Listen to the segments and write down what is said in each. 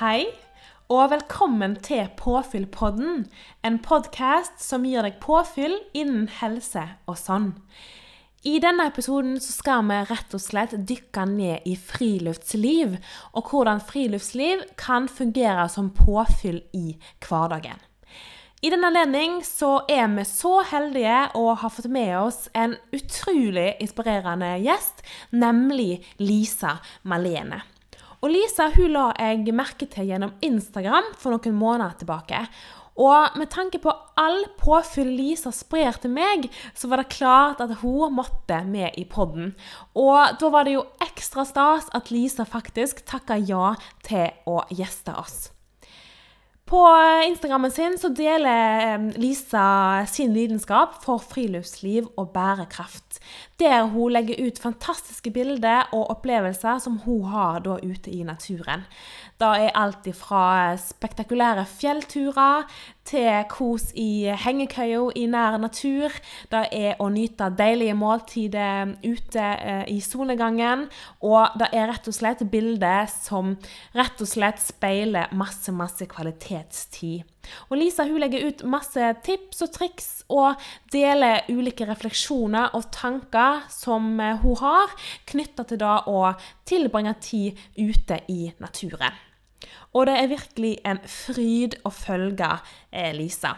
Hei, og velkommen til Påfyllpodden, en podkast som gir deg påfyll innen helse og sånn. I denne episoden så skal vi rett og slett dykke ned i friluftsliv, og hvordan friluftsliv kan fungere som påfyll i hverdagen. I den anledning så er vi så heldige å ha fått med oss en utrolig inspirerende gjest, nemlig Lisa Malene. Og Lisa hun la jeg merke til gjennom Instagram for noen måneder tilbake. Og med tanke på all påfyll Lisa sprer til meg, så var det klart at hun måtte med i podden. Og da var det jo ekstra stas at Lisa faktisk takka ja til å gjeste oss. På Instagrammen sin så deler Lisa sin lidenskap for friluftsliv og bærekraft. Der hun legger ut fantastiske bilder og opplevelser som hun har ute i naturen. Det er alt fra spektakulære fjellturer til kos i hengekøya i nær natur. Det er å nyte deilige måltider ute eh, i solnedgangen. Og det er rett og slett bilder som rett og slett speiler masse, masse kvalitetstid. Og Lisa hun legger ut masse tips og triks og deler ulike refleksjoner og tanker som eh, hun har knytta til det å tilbringe tid ute i naturen. Og det er virkelig en fryd å følge eh, Lisa.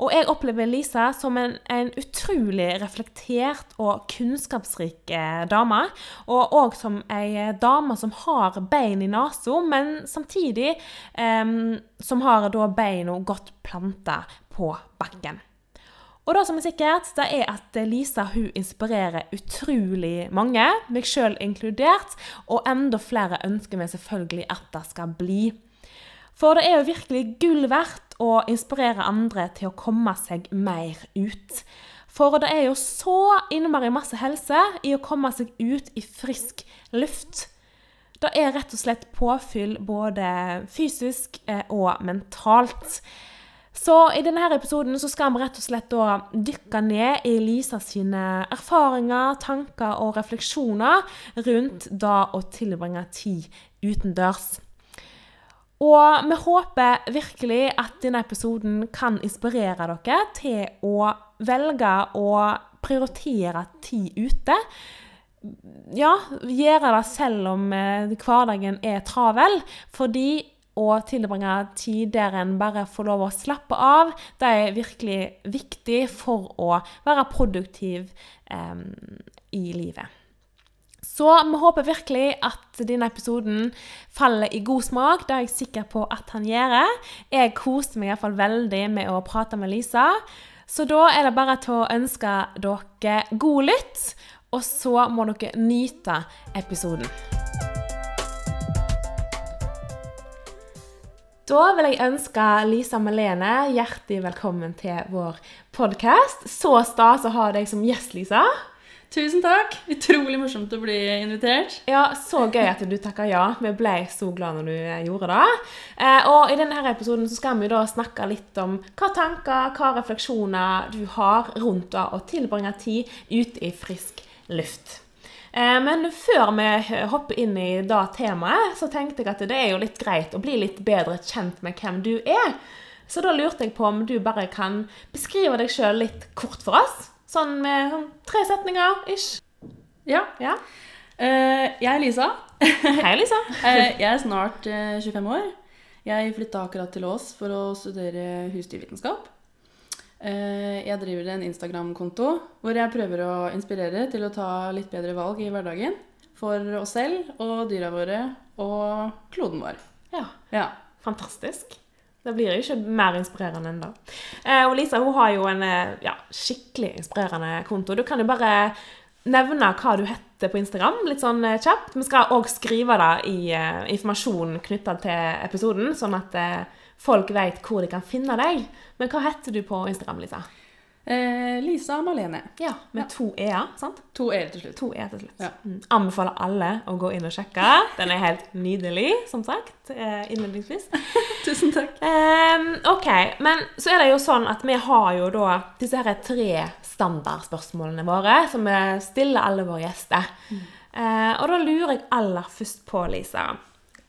Og jeg opplever Lisa som en, en utrolig reflektert og kunnskapsrik eh, dame. Og òg som ei dame som har bein i nesa, men samtidig eh, som har da beina godt planta på bakken. Og det som er sikkert, det er at Lisa hun inspirerer utrolig mange, meg sjøl inkludert, og enda flere ønsker vi selvfølgelig at det skal bli. For det er jo virkelig gull verdt å inspirere andre til å komme seg mer ut. For det er jo så innmari masse helse i å komme seg ut i frisk luft. Det er rett og slett påfyll både fysisk eh, og mentalt. Så i denne episoden så skal vi rett og slett da dykke ned i Lisa sine erfaringer, tanker og refleksjoner rundt det å tilbringe tid utendørs. Og vi håper virkelig at denne episoden kan inspirere dere til å velge å prioritere tid ute. Ja, gjøre det selv om eh, hverdagen er travel. Fordi å tilbringe tid der en bare får lov å slappe av, det er virkelig viktig for å være produktiv eh, i livet. Så vi håper virkelig at denne episoden faller i god smak. Det er jeg sikker på at han gjør. Jeg koste meg i hvert fall veldig med å prate med Lisa. Så da er det bare til å ønske dere god lytt, og så må dere nyte episoden. Da vil jeg ønske Lisa Malene hjertelig velkommen til vår podkast. Så stas å ha deg som gjest, Lisa. Tusen takk. Utrolig morsomt å bli invitert. Ja, Så gøy at du takka ja. Vi ble så glad når du eh, gjorde det. Eh, og I denne episoden så skal vi da snakke litt om hva tanker, hva refleksjoner du har rundt det å tilbringe tid ute i frisk luft. Eh, men før vi hopper inn i det temaet, så tenkte jeg at det er jo litt greit å bli litt bedre kjent med hvem du er. Så da lurte jeg på om du bare kan beskrive deg sjøl litt kort for oss. Sånn med sånn, tre setninger ish. Ja. ja. Uh, jeg er Lisa. Hei, Lisa. uh, jeg er snart uh, 25 år. Jeg flytta akkurat til Ås for å studere husdyrvitenskap. Jeg driver en Instagram-konto hvor jeg prøver å inspirere til å ta litt bedre valg i hverdagen. For oss selv og dyra våre og kloden vår. Ja. ja. Fantastisk. Det blir jo ikke mer inspirerende enn det. Eh, og Lisa hun har jo en eh, ja, skikkelig inspirerende konto. Du kan jo bare nevne hva du heter på Instagram, litt sånn eh, kjapt. Vi skal òg skrive det i informasjonen knytta til episoden, sånn at folk vet hvor de kan finne deg. Men hva heter du på Instagram, Lisa? Eh, Lisa Malene. Ja, Med ja. to e-er, sant? To e-er til slutt. To e til slutt. Ja. Mm. Anbefaler alle å gå inn og sjekke. Den er helt nydelig, som sagt. Eh, innledningsvis. Tusen takk. Eh, ok, Men så er det jo sånn at vi har jo da disse her tre standardspørsmålene våre som vi stiller alle våre gjester. Mm. Eh, og da lurer jeg aller først på, Lisa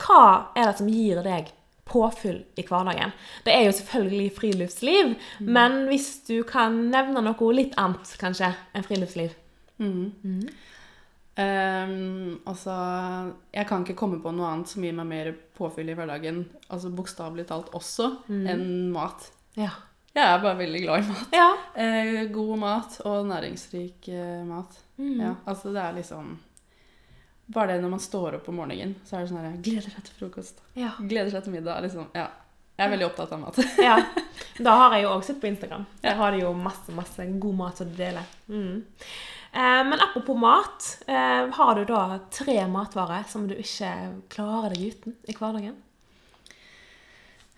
Hva er det som gir deg påfyll i hverdagen. Det er jo selvfølgelig friluftsliv, men hvis du kan nevne noe litt annet, kanskje, enn friluftsliv? Mm. Mm. Um, altså Jeg kan ikke komme på noe annet som gir meg mer påfyll i hverdagen, altså bokstavelig talt også, enn mat. Ja. Jeg er bare veldig glad i mat. Ja. Uh, god mat og næringsrik uh, mat. Mm. Ja, altså det er liksom Bare det når man står opp om morgenen, så er det sånn her Gleder seg til frokost. Ja. Gleder seg til middag. Liksom. Ja. Jeg er veldig opptatt av mat. ja. Da har jeg jo òg sett på Instagram. Jeg Der har de jo masse, masse god mat å dele. Mm. Eh, men apropos mat, eh, har du da tre matvarer som du ikke klarer deg uten i hverdagen?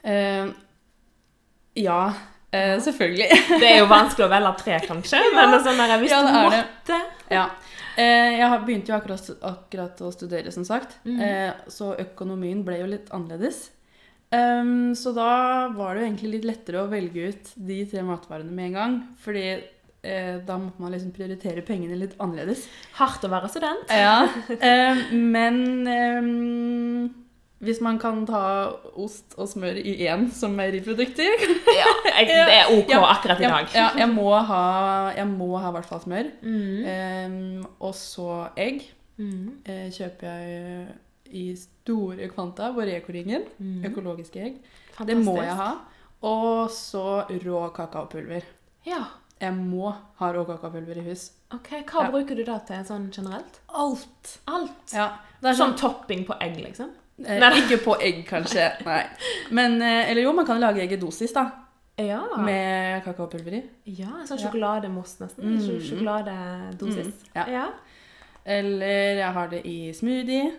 Eh, ja, eh, selvfølgelig. Det er jo vanskelig å velge tre, kanskje, men det er sånn der, hvis Ja, du måtte ja. uh, jeg begynte jo akkurat, akkurat å studere, som sagt. mm. uh, så økonomien ble jo litt annerledes. Um, så da var det jo egentlig litt lettere å velge ut de tre matvarene med en gang. Fordi da måtte man liksom prioritere pengene litt annerledes. Hardt å være student. Ja, men eh, hvis man kan ta ost og smør i én som meieriprodukter Ja, det er OK Ja, akkurat i dag. Ja, jeg må ha jeg må ha i hvert fall smør. Mm. Um, og så egg Mm. Uh, kjøper jeg i store kvanta på Reko-ringen. Mm. Økologiske egg. Det må jeg ha. Og så rå kakaopulver. Ja. Jeg må ha rå kakaopulver i hus. OK, hva Ja. bruker du da til sånn generelt? Alt. Alt. Ja, Som sånn topping på egg, liksom? Eh, Nei. Ikke på egg, kanskje. Nei. Men eh, Eller jo, man kan lage egg i dosis, da. Ja. Med kakaopulver i. Ja, sånn Ja. sjokolademousse nesten. Mm. Sj- Sjokoladedosis. Mm, ja. ja. Eller jeg har det i smoothie.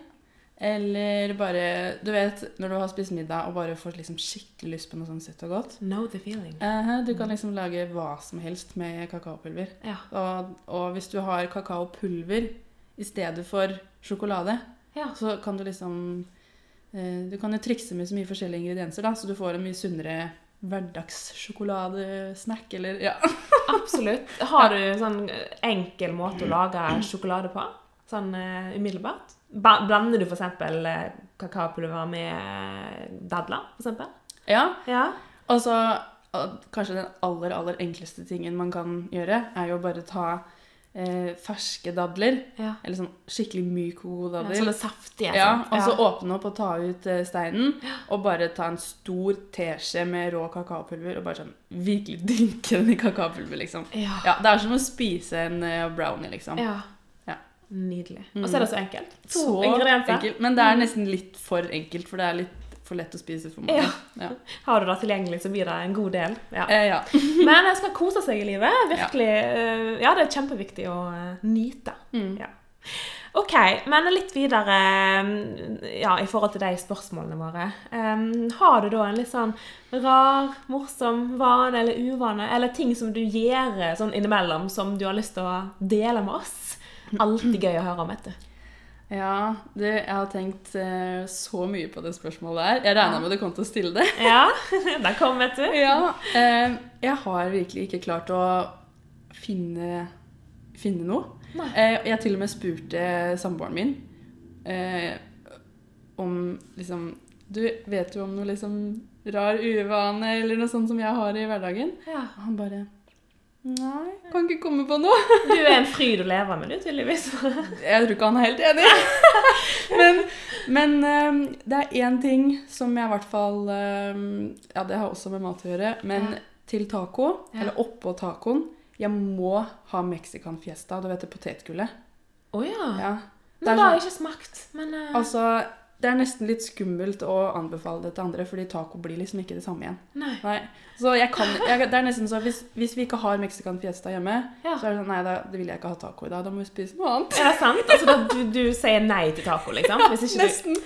Eller bare Du vet når du har spist middag og bare får liksom skikkelig lyst på noe sånn søtt og godt. Know the feeling. Eh, du kan liksom lage hva som helst med kakaopulver. Ja. Og, og hvis du har kakaopulver i stedet for sjokolade, ja. så kan du liksom Du kan jo trikse med så mye forskjellige ingredienser, da, så du får en mye sunnere hverdagssjokoladesnack, eller ja. Absolutt. Har du en sånn enkel måte å lage sjokolade på? Sånn uh, umiddelbart? Ba blander du f.eks. Kakaopulver med dadler, f.eks.? ja. Ja. Og så kanskje den aller, aller enkleste tingen man kan gjøre, er jo bare ta eh, ferske dadler. ja. Eller sånn skikkelig myk, kokodadler. ja sånne saftige. Ja, og så åpne opp og ta ut eh, steinen, og bare ta en stor teskje med rå kakaopulver og bare sånn virkelig dynke den i kakaopulver, liksom. Ja. Ja, Det er som å spise en eh, brownie, liksom. Ja. Nydelig. Mm. Og så er det så enkelt. To Så ingredienser. enkelt. Men det er nesten litt for enkelt, for det er litt for lett å spise for mange. Ja. Har du det tilgjengelig, så blir det en god del. Ja. Eh, ja. Men en skal kose seg i livet. Virkelig. eh, Ja, det er kjempeviktig å eh, nyte. Mm. Ja. OK, men litt videre mm, ja, i forhold til de spørsmålene våre. Um, har du da en litt sånn rar, morsom vane eller uvane, eller ting som du gjør eh, sånn innimellom, som du har lyst til å dele med oss? Alltid gøy å høre om, vet du. Ja, du, jeg har tenkt uh, så mye på det spørsmålet her. Jeg regna Ja. med du kom til å stille det. Ja, der kom, vet du. Ja, uh, jeg har virkelig ikke klart å finne, finne noe. Eh, jeg til og med spurte samboeren min om liksom Du vet jo om noe liksom rar uvane eller noe sånt som jeg har i hverdagen? Ja. Og han bare Nei, kan ikke komme på noe. Du er en fryd å leve med, du, tydeligvis. Jeg tror ikke han er helt enig. men men eh, det er én ting som jeg i hvert fall eh, Ja, det har også med mat å gjøre. Men Ja. til taco, Ja. eller oppå tacoen Jeg må ha mexican fiesta. Du vet det potetgullet? Å ja. Ja. Men Det har sånn- jeg ikke smakt, men uh... Altså, det er nesten litt skummelt å anbefale det til andre, fordi taco blir liksom ikke det samme igjen. Nei. Nei. Så jeg kan, jeg, det er nesten så hvis, hvis vi ikke har mexican fiesta hjemme, Ja. så er det sånn Nei, da, det vil jeg ikke ha taco i dag. Da må vi spise noe annet. Er det sant? Altså, da, du, du sier nei til taco, liksom? Ikke du... Nesten.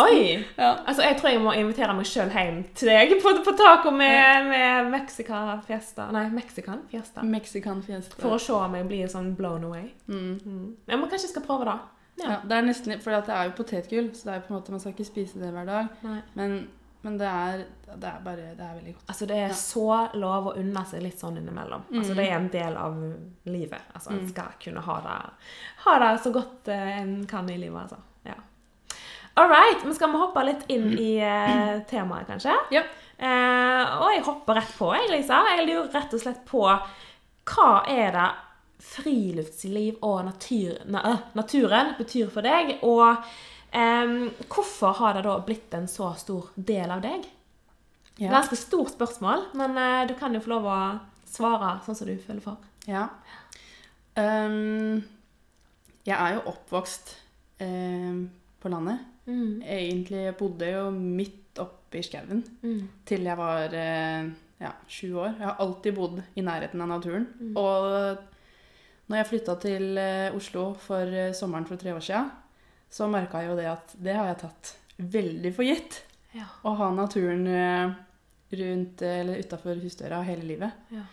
Oi! Ja. Altså, jeg tror jeg må invitere meg sjøl hjem til deg på, på taco med, med mexican fiesta Nei, Mexican fiesta. Mexican fiesta. For å se om jeg blir sånn blown away. Mm. Mm. Jeg må kanskje skal prøve det. Ja, det er nesten for det er jo potetgull, så det er jo på en måte, man skal ikke spise det hver dag. Nei. Men, men det, er, det er bare det er veldig godt. Altså, det er Ja. så lov å unne seg litt sånn innimellom. Altså, Mm. det er en del av livet. Altså, en Mm. skal kunne ha det, ha det så godt eh, en kan i livet, altså. Ja. All right, men skal vi hoppe litt inn i eh, temaet, kanskje? Ja. Eh, og jeg hopper rett på, jeg, Lisa. Jeg lurer rett og slett på hva er det friluftsliv og natur, na, øh, naturen betyr for deg? Og eh, hvorfor har det da blitt en så stor del av deg? Ja. Ganske stort spørsmål, men eh, du kan jo få lov å svare sånn som du føler for. Ja. Um, jeg er jo oppvokst ehm, på landet. Mm. Egentlig bodde jeg jo midt oppe i skauen Mm. til jeg var eh, ja, sju år. Jeg har alltid bodd i nærheten av naturen. Mm. Og når jeg flytta til eh, Oslo for eh, sommeren for tre år siden, så merka jeg jo det at det har jeg tatt veldig for gitt. Ja. Å ha naturen eh, rundt eller utafor husdøra hele livet. Ja.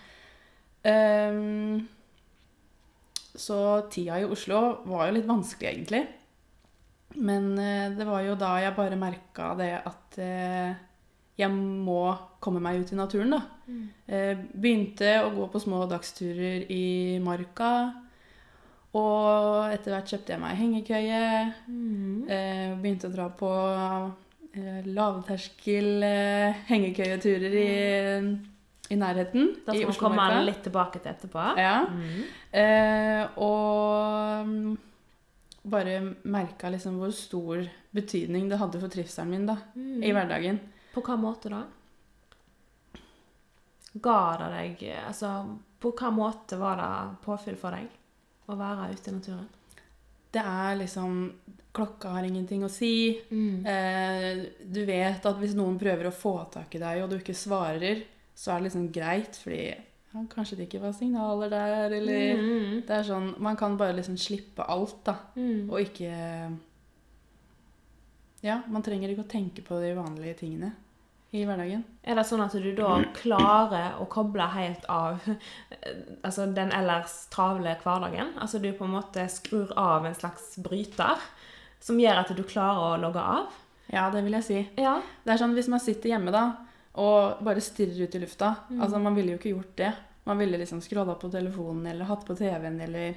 Um, så tida i Oslo var jo litt vanskelig, egentlig. Men det var jo da jeg bare merka det at jeg må komme meg ut i naturen, da. Mm. Eh, begynte å gå på små dagsturer i marka. Og etter hvert kjøpte jeg meg hengekøye. Mm. Eh, begynte å dra på eh, lavterskel hengekøyeturer i, i nærheten. Da skal vi komme litt tilbake til etterpå. Ja. Mm. Og mm, bare merka liksom hvor stor betydning det hadde for trivselen min da, Mm. i hverdagen. På hva måte da? Ga det deg Altså, på hva måte var det påfyll for deg å være ute i naturen? Det er liksom Klokka har ingenting å si. Mm. Eh, du vet at hvis noen prøver å få tak i deg, og du ikke svarer, så er det liksom greit, fordi ja, kanskje det ikke var signaler der, eller Mm. Det er sånn Man kan bare liksom slippe alt, da, Mm. og ikke Ja, man trenger ikke å tenke på de vanlige tingene i hverdagen. Er det sånn at du da klarer å koble helt av altså den ellers travle hverdagen? Altså du på en måte skrur av en slags bryter som gjør at du klarer å logge av? Ja, det vil jeg si. Ja. Det er sånn hvis man sitter hjemme da, og bare stirrer ut i lufta Mm. Altså, man ville jo ikke gjort det. Man ville liksom scrolla på telefonen eller hatt på TV-en eller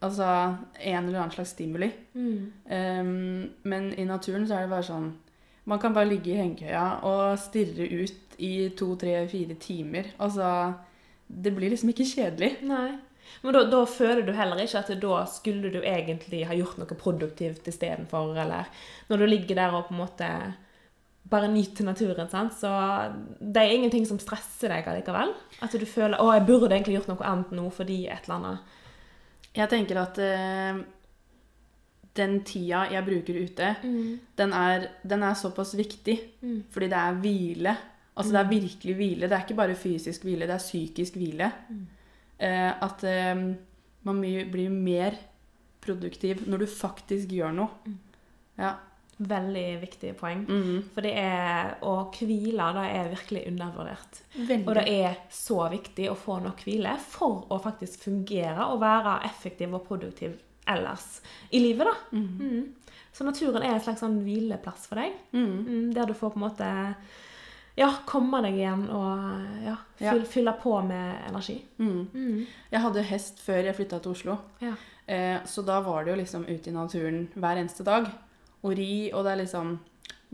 Altså en eller annen slags stimuli. Mm. Um, men i naturen så er det bare sånn Man kan bare ligge i hengekøya og stirre ut i to, tre, fire timer. Altså Det blir liksom ikke kjedelig. Nei. Men da, da føler du heller ikke at da skulle du egentlig ha gjort noe produktivt istedenfor, eller når du ligger der og på en måte bare nyter naturen, sant? så det er ingenting som stresser deg allikevel? At du føler 'Å, jeg burde egentlig gjort noe annet nå fordi et eller annet'. Jeg tenker at eh, den tida jeg bruker ute, den er, den er såpass viktig. Mm. Fordi det er hvile. Altså det er virkelig hvile. Det er ikke bare fysisk hvile, det er psykisk hvile. Mm. Eh, at eh, man blir mer produktiv når du faktisk gjør noe. Mm. Ja. Veldig viktig poeng. Mhm. For det er å hvile, det er virkelig undervurdert. Veldig. Og det er så viktig å få nok hvile for å faktisk fungere og være effektiv og produktiv ellers i livet, da. Mhm. Mm. Så naturen er en slags sånn hvileplass for deg, Mhm. mm, der du får på en måte ja, komme deg igjen og ja, Ja. fylle på med energi. Mm. Jeg hadde hest før jeg flytta til Oslo. Ja. Eh, så da var det jo liksom ute i naturen hver eneste dag. Og ri, og det er liksom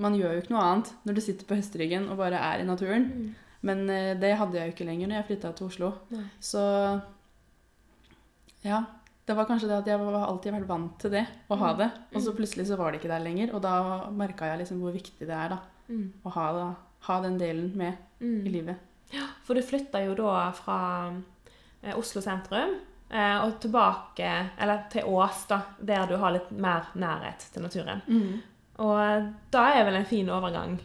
Man gjør jo ikke noe annet når du sitter på hesteryggen og bare er i naturen. Mm. Men eh, det hadde jeg jo ikke lenger når jeg flytta til Oslo. Nei. Så ja. Det var kanskje det at jeg var alltid vært vant til det, å ha det. Og så plutselig så var det ikke der lenger. Og da merka jeg liksom hvor viktig det er da, Mm. å ha, da, ha den delen med Mm. i livet. Ja, For du flytta jo da fra eh, Oslo sentrum og tilbake, eller til Ås, da, der du har litt mer nærhet til naturen. Og da er vel en fin overgang,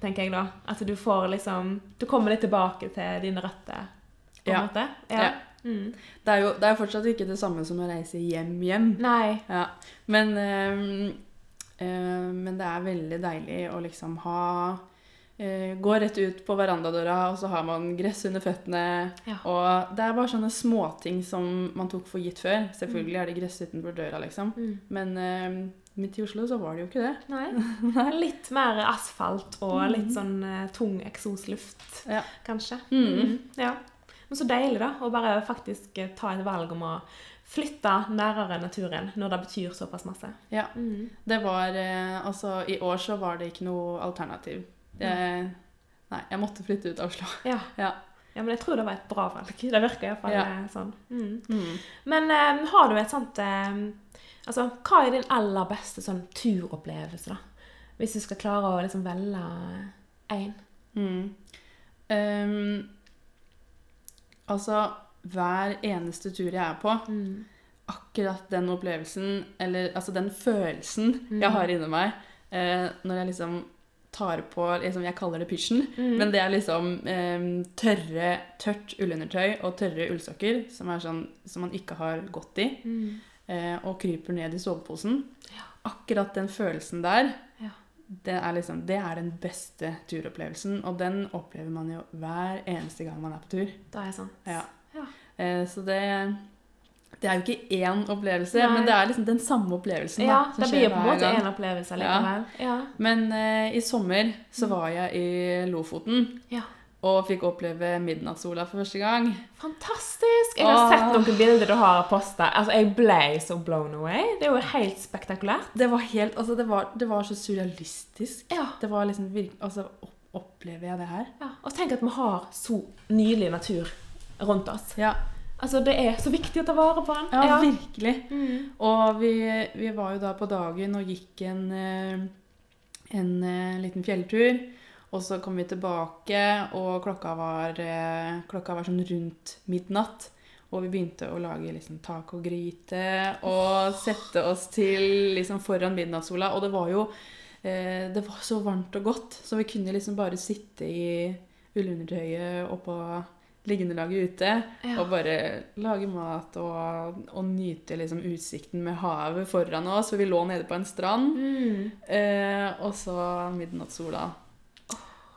tenker jeg da. At du får liksom Du kommer litt tilbake til dine røtter, på en Ja. måte. Ja. Mm. Det er jo det er fortsatt ikke det samme som å reise hjem hjem. Nei. Ja. Men, øh, øh, men det er veldig deilig å liksom ha eh, Gå rett ut på verandadøra, og så har man gress under føttene. Ja. Og det er bare sånne småting som man tok for gitt før. Selvfølgelig er det gress utenfor døra, liksom. Mm. Men eh, midt i Oslo så var det jo ikke det. Nei. Litt mer asfalt og litt sånn eh, tung eksosluft, Ja. kanskje. Mhm. Mm. Ja. Men så deilig, da, å bare faktisk eh, ta et valg om å flytte nærere naturen når det betyr såpass masse. Ja. Mm. Det var eh, Altså, i år så var det ikke noe alternativ. Jeg, nei, jeg måtte flytte ut av Oslo. Ja. Ja. ja, men jeg tror det var et bra valg. Det virker iallfall Ja. ja. sånn. Mm. Mm. Men eh, har du et sånt eh, Altså, hva er din aller beste sånn turopplevelse, da? Hvis du skal klare å liksom velge én? Mm. Um, altså, hver eneste tur jeg er på, Mm. akkurat den opplevelsen, eller altså den følelsen Mm. jeg har inni meg eh, når jeg liksom tar på liksom, Jeg kaller det pysjen, Mm. men det er liksom eh, tørre, tørt ullundertøy og tørre ullsokker som, sånn, som man ikke har gått i, Mm. eh, og kryper ned i soveposen. Ja. Akkurat den følelsen der, Ja. det er, liksom, det er den beste turopplevelsen, og den opplever man jo hver eneste gang man er på tur. Da er jeg sånn. Ja. Ja. Eh, så det, det er jo ikke én opplevelse, Nei. men det er liksom den samme opplevelsen. Ja, da, det blir på en måte en opplevelse likevel. Ja. Men uh, i sommer så var jeg i Lofoten ja. og fikk oppleve midnattssola for første gang. Fantastisk! Jeg har Åh. sett noen bilder du har posta. Altså, jeg ble så blown away. Det er jo helt spektakulært. Det var helt, altså det var, det var så surrealistisk. Ja. Det var liksom virkelig altså Opplever jeg det her? ja. Og tenk at vi har så nydelig natur rundt oss. Ja, Altså, Det er så viktig å ta vare på den. ja, virkelig. Mm. Og vi, vi var jo da på dagen og gikk en, eh, en eh, liten fjelltur. Og så kom vi tilbake, og klokka var, eh, klokka var sånn rundt midnatt. Og vi begynte å lage liksom tacogryte og sette oss til liksom foran midnattssola. Og det var jo eh, det var så varmt og godt, så vi kunne liksom bare sitte i ullundertøyet oppå liggeunderlaget ute Ja. og bare lage mat og, og nyte liksom utsikten med havet foran oss. For vi lå nede på en strand. Mm. Eh, og så midnattssola.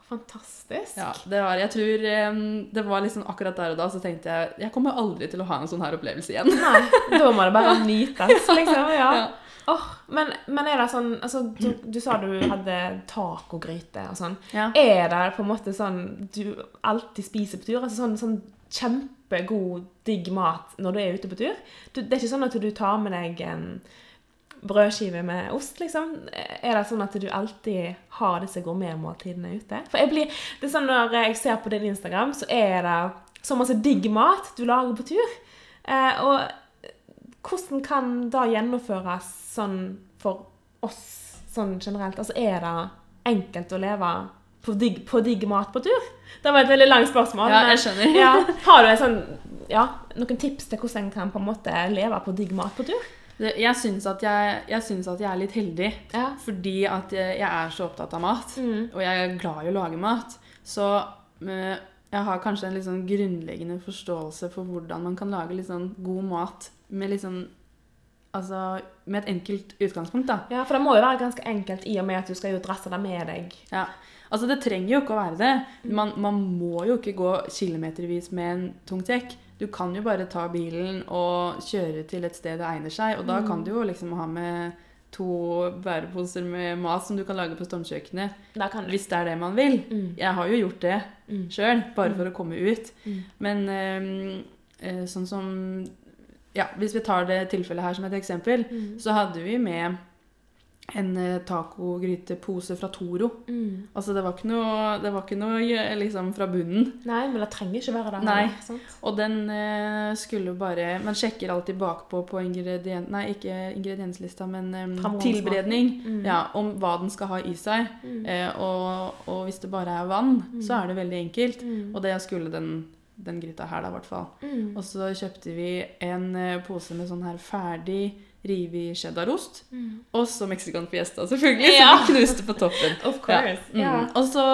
Fantastisk. Ja, det var, jeg tror eh, det var liksom akkurat der og da så tenkte jeg jeg kommer aldri til å ha en sånn her opplevelse igjen. Nei, da må det bare nytes, liksom. Ja. Ja. Åh, men, men er det sånn altså, du, du sa du hadde tacogryte og sånn. Ja. Er det på en måte sånn du alltid spiser på tur? Altså sånn, sånn kjempegod, digg mat når du er ute på tur? Du, det er ikke sånn at du tar med deg en brødskive med ost, liksom? Er det sånn at du alltid har disse gourmetmåltidene ute? For jeg blir, det er sånn Når jeg ser på din Instagram, så er det så masse digg mat du lager på tur. Eh, og hvordan kan det gjennomføres sånn for oss sånn generelt? Altså, er det enkelt å leve på digg, på digg mat på tur? Det var et veldig langt spørsmål. Ja, jeg skjønner. ja, har du sånn, ja, noen tips til hvordan en kan på en måte leve på digg mat på tur? Jeg syns at jeg, jeg syns at jeg er litt heldig. Ja. Fordi at jeg, jeg er så opptatt av mat. Mm. Og jeg er glad i å lage mat. Så eh, jeg har kanskje en litt sånn grunnleggende forståelse for hvordan man kan lage litt sånn god mat med litt sånn Altså med et enkelt utgangspunkt, da. Ja, for det må jo være ganske enkelt i og med at du skal jo dresse det med deg. Ja. Altså, det trenger jo ikke å være det. Man, man må jo ikke gå kilometervis med en tung sekk. Du kan jo bare ta bilen og kjøre til et sted det egner seg. Og da kan du jo liksom ha med to bæreposer med mat som du kan lage på stormkjøkkenet. Hvis det er det man vil. Mm. Jeg har jo gjort det Mm. sjøl, bare for å komme ut. Mm. Men eh, sånn som Ja, hvis vi tar det tilfellet her som et eksempel, Mm. så hadde vi med en eh, tacogrytepose fra Toro. Mm. Altså, det var ikke noe, det var ikke noe eh, liksom fra bunnen. Nei, men det trenger ikke være det. Nei. heller. Og den eh, skulle bare Man sjekker alltid bakpå på ingredient... Nei, ikke ingredienslista, men eh, tilberedning. Mm. Ja, om hva den skal ha i seg. Mm. Eh, og, og hvis det bare er vann, så er det veldig enkelt. Mm. Og det skulle den, den gryta her, da, i hvert fall. Mm. Og så kjøpte vi en eh, pose med sånn her ferdig rivi cheddarost. Mm. Og så mexican fiesta, selvfølgelig, Ja. som vi knuste på toppen. Of course. Mm. Ja. Og så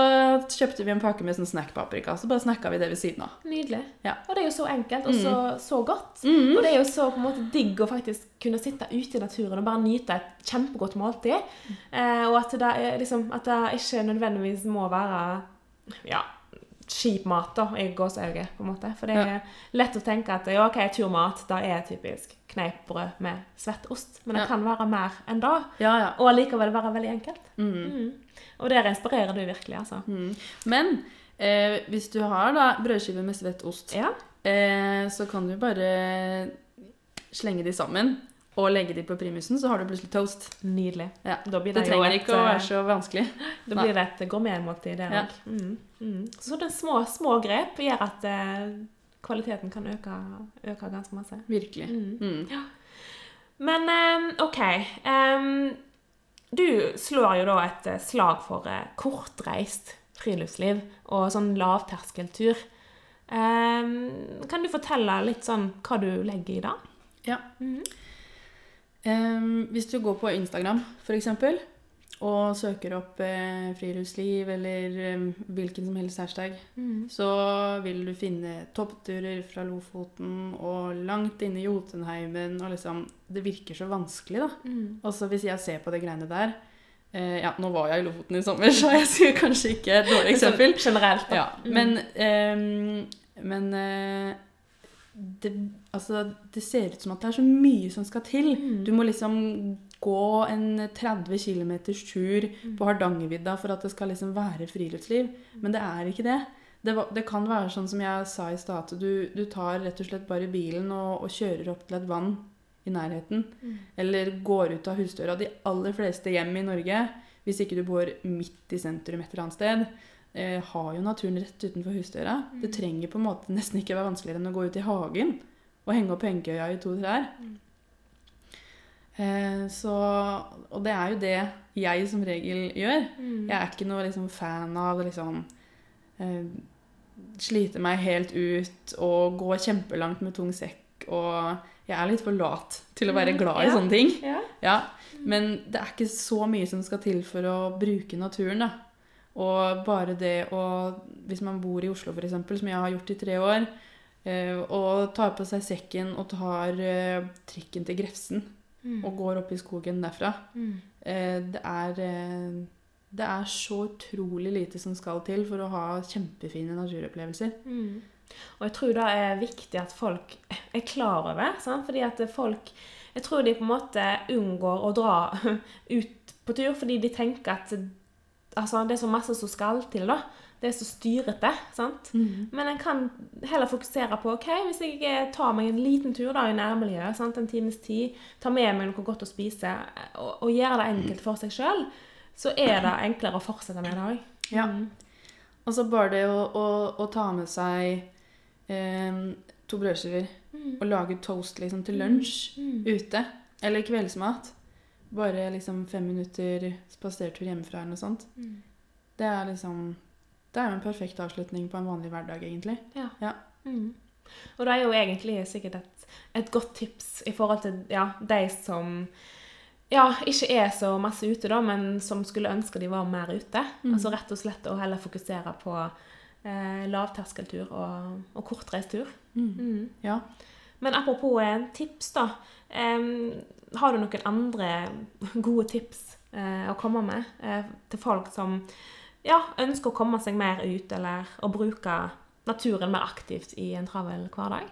kjøpte vi en pakke med sånn snackpaprika, så bare snacka vi det ved siden av. Nydelig. Ja. Og det er jo så enkelt og så, så godt. Mm. Og det er jo så på en måte digg å faktisk kunne sitte ute i naturen og bare nyte et kjempegodt måltid. Eh, og at det, er liksom, at det ikke nødvendigvis må være ja, kjip mat da, i gåseøyne, på en måte. For det er lett å tenke at ja, ok, turmat, da er typisk kneippbrød med svett ost. Men det Ja. kan være mer enn det. Ja, ja. Og allikevel være veldig enkelt. Mm. Mm. Og der inspirerer du virkelig, altså. Mm. Men eh, hvis du har da brødskiver med svett ost, Ja. eh, så kan du bare slenge de sammen og legge de på primusen, så har du plutselig toast. Nydelig. Ja. Det det, trenger ikke å eh, være så vanskelig. Da blir det et gourmetmåltid, det Ja. Mm, mm. Så sånne små, små grep gjør at eh, kvaliteten kan øke, øke ganske masse. Virkelig. Mm. Mm. Men eh, OK. um, du slår jo da et eh, slag for eh, kortreist friluftsliv og sånn lavterskeltur. Um, kan du fortelle litt sånn hva du legger i det? Ja. Mhm. Em, hvis du går på Instagram, for eksempel, og søker opp eh, friluftsliv eller em, hvilken som helst hashtag, mm. så vil du finne toppturer fra Lofoten og langt inne i Jotunheimen, og liksom Det virker så vanskelig, da. Mm. Og så hvis jeg ser på det greiene der eh, Ja, nå var jeg i Lofoten i sommer, så jeg sier kanskje ikke et dårlig eksempel. Generelt, da. Ja, Mm. men em, Men eh, det, altså, det ser ut som at det er så mye som skal til. Mm. Du må liksom gå en 30 km tur Mm. på Hardangervidda for at det skal liksom være friluftsliv. Men det er ikke det. Det, var, det kan være sånn som jeg sa i stad, at du, du tar rett og slett bare bilen og, og kjører opp til et vann i nærheten. Mm. Eller går ut av husdøra. De aller fleste hjem i Norge, hvis ikke du bor midt i sentrum et eller annet sted, eh, har jo naturen rett utenfor husdøra. Det Mm. trenger på en måte nesten ikke være vanskeligere enn å gå ut i hagen og henge opp hengekøya i to trær. Mm. Eh, så, og det er jo det jeg som regel gjør. Mm. Jeg er ikke noe liksom, fan av liksom eh, Slite meg helt ut og gå kjempelangt med tung sekk. Og jeg er litt for lat til å være Mm, glad i ja. sånne ting. Ja. Ja, Men det er ikke så mye som skal til for å bruke naturen. da. Og bare det å Hvis man bor i Oslo, f.eks., som jeg har gjort i tre år, eh, og tar på seg sekken og tar eh, trikken til Grefsen mm. og går opp i skogen derfra mm. eh, Det er eh, Det er så utrolig lite som skal til for å ha kjempefine naturopplevelser. Mm. Og jeg tror det er viktig at folk er klar over. Sant? Fordi at folk Jeg tror de på en måte unngår å dra ut på tur fordi de tenker at altså, det er så masse som skal til. da. Det er så styrete. sant? Men en kan heller fokusere på ok, hvis jeg eh, tar meg en liten tur da i nærmiljøet, sant? en times tid, tar med meg noe godt å spise, eh, og, og gjør det enkelt for seg sjøl, så er det enklere å fortsette med det òg. Ja. Og så bare det å, å, å ta med seg eh, to brødskiver og lage toast liksom til lunsj Mm. ute, eller kveldsmat. Bare liksom fem minutter spasertur hjemmefra eller noe sånt. Mm. Det er liksom Det er jo en perfekt avslutning på en vanlig hverdag, egentlig. Ja. Ja. Mm. Og det er jo egentlig sikkert et, et godt tips i forhold til ja, de som ja, ikke er så masse ute, da, men som skulle ønske de var mer ute. Mm. Altså rett og slett å heller fokusere på eh, lavterskeltur og, og kortreist tur. Mm. Ja. Men apropos eh, tips, da. har du noen andre gode tips eh, å komme med eh, til folk som ja, ønsker å komme seg mer ut, eller å bruke naturen mer aktivt i en travel hverdag?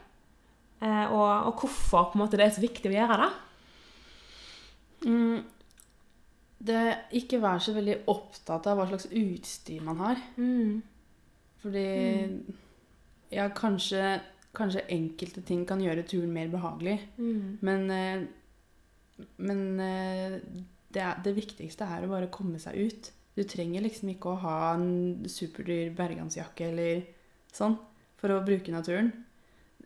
Eh, og, og hvorfor måte, det er så viktig å gjøre det? Mm. Det Ikke vær så veldig opptatt av hva slags utstyr man har. Mm. Fordi ja, kanskje, kanskje enkelte ting kan gjøre turen mer behagelig. Mm. Men, eh, men eh, det, er, det viktigste er å bare komme seg ut. Du trenger liksom ikke å ha en superdyr bergansjakke eller sånn for å bruke naturen.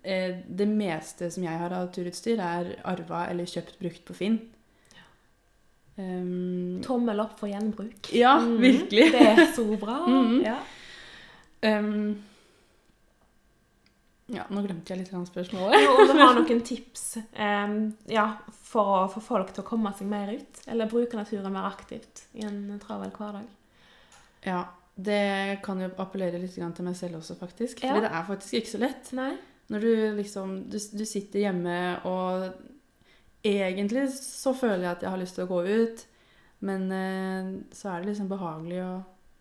Eh, Det meste som jeg har av turutstyr, er arva eller kjøpt brukt på Finn. Um, Tommel opp for gjenbruk. ja, Mm. virkelig. Det er så bra. Mm. ja. Um, ja, nå glemte jeg litt av spørsmålet. Jo, Om du har noen tips um, ja, for å få folk til å komme seg mer ut, eller bruke naturen mer aktivt i en travel hverdag? Ja, det kan jo appellere litt til meg selv også, faktisk. Ja. Fordi det er faktisk ikke så lett. Nei? Når du liksom du, du sitter hjemme og Egentlig så føler jeg at jeg har lyst til å gå ut, men uh, så er det liksom behagelig å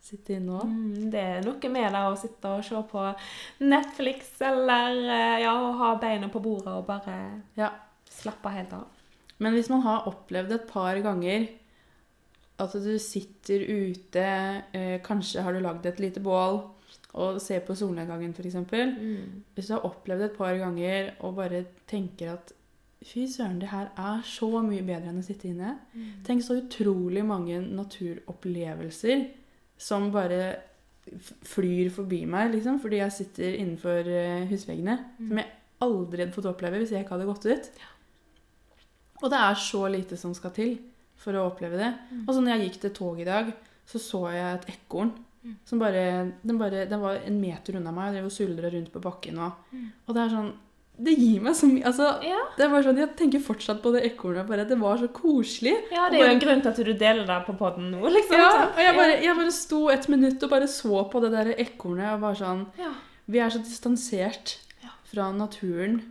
sitte i nå? Mm, det er noe med det å sitte og se på Netflix eller eh, ja, å ha beina på bordet og bare Ja. slappe helt av. Men hvis man har opplevd et par ganger at du sitter ute, eh, kanskje har du lagd et lite bål og ser på solnedgangen f.eks. Mm. Hvis du har opplevd et par ganger og bare tenker at Fy søren, det her er så mye bedre enn å sitte inne. Tenk så utrolig mange naturopplevelser som bare flyr forbi meg, liksom, fordi jeg sitter innenfor husveggene. husveggene. Som jeg aldri hadde fått oppleve hvis jeg ikke hadde gått ut. Og det er så lite som skal til for å oppleve det. Og så når jeg gikk til toget i dag, så så jeg et ekorn. Som bare, den, bare, den var en meter unna meg og drev og suldra rundt på bakken. Og, og det er sånn Det gir meg så mye altså, Ja. det bare sånn, Jeg tenker fortsatt på det ekornet. bare, Det var så koselig. ja, det er jo en grunn til at du deler det på podden nå, liksom. Ja, og jeg bare, jeg bare sto et minutt og bare så på det der ekornet og bare sånn ja. Vi er så distansert fra naturen.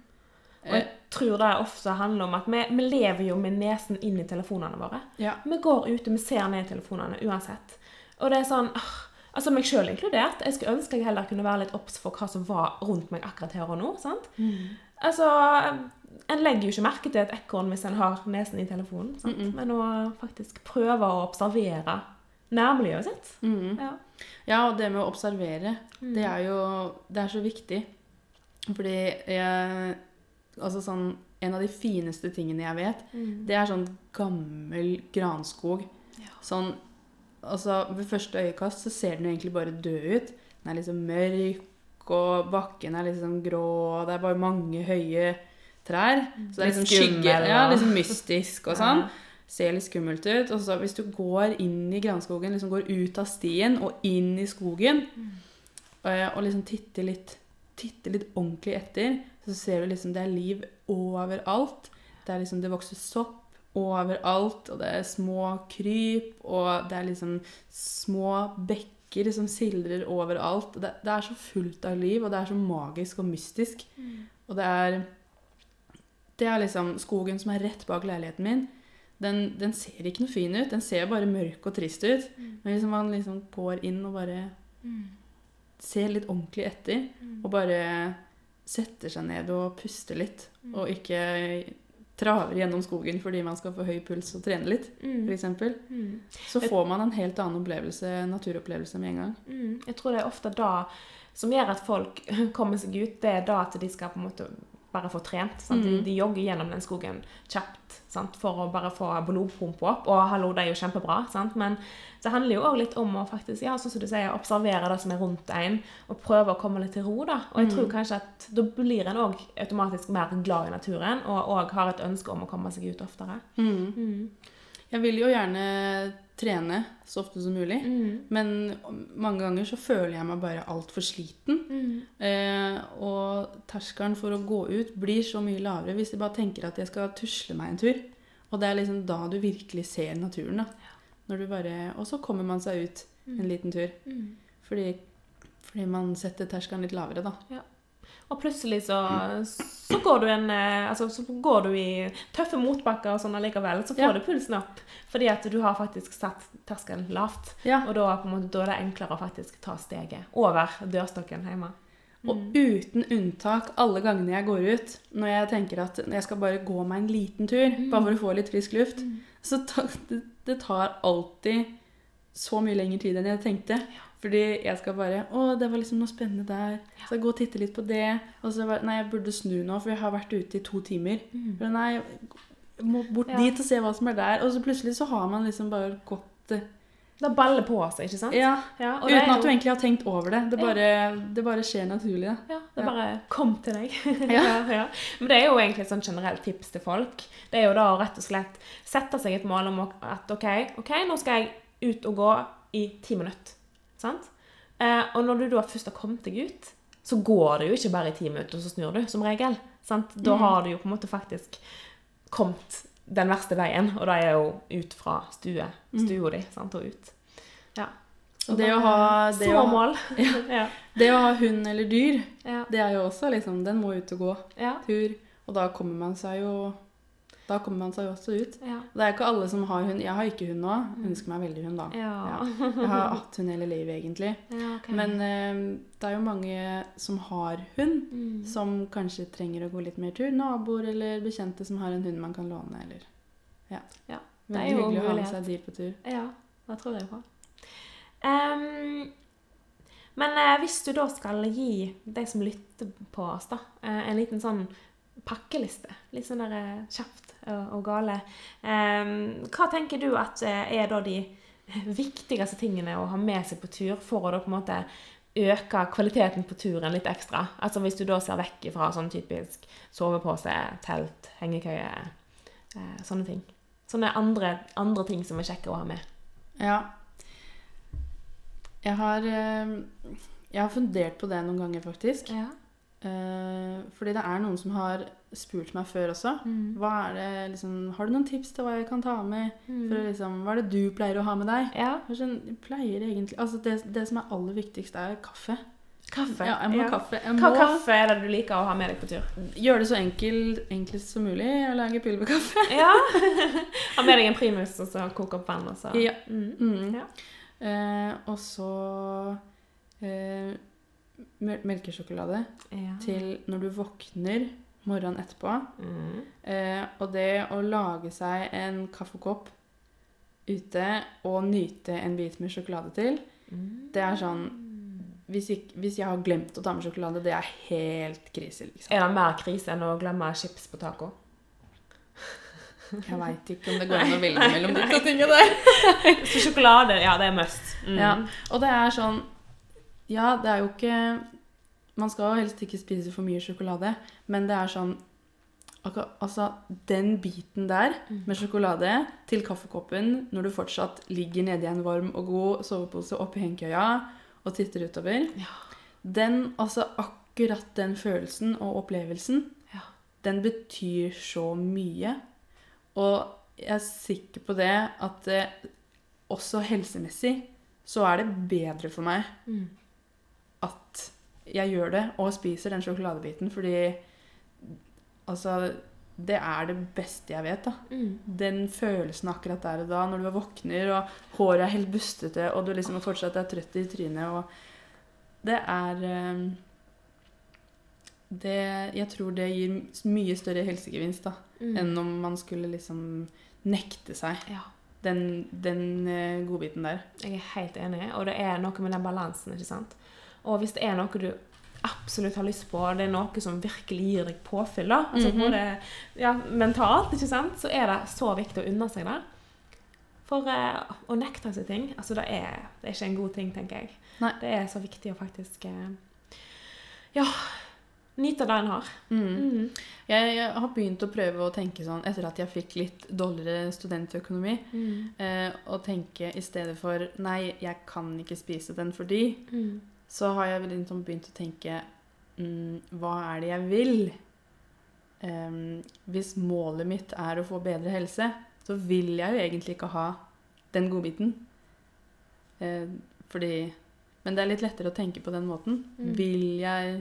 Og jeg tror det ofte handler om at vi, vi lever jo med nesen inn i telefonene våre. Ja. Vi går ute, vi ser ned i telefonene uansett. Og det er sånn ah, Altså meg sjøl inkludert. Jeg skulle ønske jeg heller kunne være litt obs for hva som var rundt meg akkurat her og nå. sant? Altså, En legger jo ikke merke til et ekorn hvis en har nesen i telefonen. sant? Mm-mm. Men å faktisk prøve å observere nærmiljøet sitt. Ja. Ja, og det med å observere, Mm. det er jo det er så viktig. Fordi jeg Altså sånn En av de fineste tingene jeg vet, Mm. det er sånn gammel granskog. Ja. Sånn Altså, ved første øyekast så ser den jo egentlig bare død ut. Den er liksom mørk, og bakken er liksom grå, og det er bare mange høye trær. Så det er liksom skygge Ja, liksom mystisk og sånn ser litt skummelt ut. Og så hvis du går inn i granskogen, liksom går ut av stien og inn i skogen, eh, og liksom titter litt, titter litt ordentlig etter, så ser du liksom det er liv overalt. Det er liksom, det vokser sopp overalt, og det er små kryp, og det er liksom små bekker som sildrer overalt. Det, det er så fullt av liv, og det er så magisk og mystisk. Og det er Det er liksom skogen som er rett bak leiligheten min. Den, den ser ikke noe fin ut. Den ser bare mørk og trist ut. Men hvis man liksom går inn og bare ser litt ordentlig etter, og bare setter seg ned og puster litt, og ikke traver gjennom skogen fordi man skal få høy puls og trene litt, Mm. f.eks., Mm. så får man en helt annen opplevelse, naturopplevelse med en gang. Mm. Jeg tror det er ofte da som gjør at folk kommer seg ut, det er da at de skal på en måte bare få trent. Mm. De, de jogger gjennom den skogen kjapt sant? for å bare få blodpumpa opp. Og hallo, det er jo kjempebra, sant? men det handler jo òg litt om å faktisk, ja, sånn som du sier, observere det som er rundt en, og prøve å komme litt til ro. da. Og jeg tror kanskje at da blir en òg automatisk mer glad i naturen, og òg har et ønske om å komme seg ut oftere. Mm. Jeg vil jo gjerne trene så ofte som mulig, Mm. men mange ganger så føler jeg meg bare altfor sliten. Mm. Eh, terskelen for å gå ut blir så mye lavere hvis jeg bare tenker at jeg skal tusle meg en tur. Og det er liksom da du virkelig ser naturen. da. Når du bare, og så kommer man seg ut en liten tur. Mm. Fordi, fordi man setter terskelen litt lavere, da. Og plutselig så, så, går du en, eh, altså, så går du i tøffe motbakker og sånn allikevel, så får Ja. du pulsen opp. Fordi at du har faktisk satt terskelen lavt. Ja. Og da, måte, da er det enklere å faktisk ta steget over dørstokken hjemme. Og uten unntak, alle gangene jeg går ut, når jeg tenker at jeg skal bare gå meg en liten tur, bare for å få litt frisk luft, så ta, det, det tar alltid så mye lengre tid enn jeg tenkte. Fordi jeg skal bare Å, det var liksom noe spennende der. Så jeg går og titter litt på det. Og så bare Nei, jeg burde snu nå, for jeg har vært ute i to timer. For nei, jeg må bort dit og se hva som er der. Og så plutselig så har man liksom bare gått eh, Det baller på seg, ikke sant? Ja. Ja, Uten at jo- du egentlig har tenkt over det. Det Ja. bare, det bare skjer naturlig. Da. Ja, det Ja. bare kom til deg. Ja. ja, ja. Men det er jo egentlig et sånn generelt tips til folk. Det er jo da å rett og slett sette seg et mål om at OK, ok, nå skal jeg ut og gå i ti minutter. Sant? Eh, og når du da først har kommet deg ut, så går det jo ikke bare i ti minutter, og så snur du, som regel. Sant? Da har du jo på en måte faktisk kommet den verste veien, og det er jo ut fra stue, stua di sant, og ut. Ja. Og det å ha, det å, mål. ja. det å ha hund eller dyr, det er jo også liksom Den må ut og gå tur. Og da kommer man seg jo Da kommer man seg jo også ut. Ja. Det er ikke alle som har hund. Jeg har ikke hund nå. Ønsker meg veldig hund, da. Ja. Jeg har hatt hund hele livet, egentlig. Ja, ok. Men eh, det er jo mange som har hund, Mm. som kanskje trenger å gå litt mer tur. Naboer eller bekjente som har en hund man kan låne, eller Ja. Ja, det er jo hyggelig å ha med seg dyr på tur. Ja, det tror jeg på. Um, men eh, hvis du da skal gi de som lytter på oss, da, eh, en liten sånn pakkeliste. Litt sånn der eh, kjapt og, gale. Hva tenker du at eh, er da de viktigste tingene å ha med seg på tur for å da på en måte øke kvaliteten på turen litt ekstra? Altså hvis du da ser vekk fra sånn typisk sovepose, telt, hengekøye, eh, sånne ting. Sånne andre, andre ting som er kjekke å ha med. Ja. Jeg har, eh, jeg har fundert på det noen ganger, faktisk. Ja. Eh, fordi det er noen som har spurt meg før også. Mm. Hva er det, liksom, har du noen tips til hva jeg kan ta med? Mm. For liksom, hva er det du pleier å ha med deg? Ja. Sånn, pleier egentlig, altså det, det som er aller viktigst, er kaffe. Kaffe. Ja, jeg må Ja. kaffe. Jeg Hva må kaffe er det du liker å ha med deg på tur? gjøre det så enkelt, enklest som mulig. Jeg lager pulverkaffe. Ja. ha med deg en primus og så koke opp vann. Og så. Ja. Mm. Mm. Ja. Eh, og så eh, mel- melkesjokolade Ja. til når du våkner morgenen etterpå. Mm. Eh, og det å lage seg en kaffekopp ute og nyte en bit med sjokolade til, Mm. det er sånn hvis, jeg, hvis jeg har glemt å ta med sjokolade, det er helt krise, liksom. Er det mer krise enn å glemme chips på taco? Jeg veit ikke om det går an å velge mellom de to tingene der. Så sjokolade, ja, det er must. Mm. Ja. Og det er sånn Ja, det er jo ikke Man skal jo helst ikke spise for mye sjokolade, men det er sånn Altså, den biten der med sjokolade til kaffekoppen når du fortsatt ligger nedi en varm og god sovepose oppi hengekøya og titter utover Ja. Den, altså akkurat den følelsen og opplevelsen, Ja. den betyr så mye. Og jeg er sikker på det at eh, også helsemessig så er det bedre for meg Mm. At jeg gjør det og spiser den sjokoladebiten, fordi altså det er det beste jeg vet, da. Mm. Den følelsen akkurat der og da, når du våkner og håret er helt bustete, og du liksom fortsatt er trøtt i trynet, og det er eh, det, Jeg tror det gir mye større helsegevinst da, Mm. enn om man skulle liksom nekte seg Ja, den, den eh, godbiten der. jeg er helt enig, og det er noe med den balansen, ikke sant? Og hvis det er noe du absolutt har lyst på, det er noe som virkelig gir deg påfyll, da, altså Mhm. både ja, mentalt, ikke sant, så er det så viktig å unne seg det. For eh, å nekte seg ting, altså det er, det er ikke en god ting, tenker jeg. Nei. Det er så viktig å faktisk, eh, ja, nyte det en har. Mm. Mm. Jeg, jeg har begynt å prøve å tenke sånn, etter at jeg fikk litt dårligere studentøkonomi, Mm. eh, å tenke i stedet for Nei, jeg kan ikke spise den fordi Mm. Så har jeg liksom begynt å tenke mm, Hva er det jeg vil? Um, hvis målet mitt er å få bedre helse, så vil jeg jo egentlig ikke ha den godbiten. Uh, fordi Men det er litt lettere å tenke på den måten. Mm. Vil jeg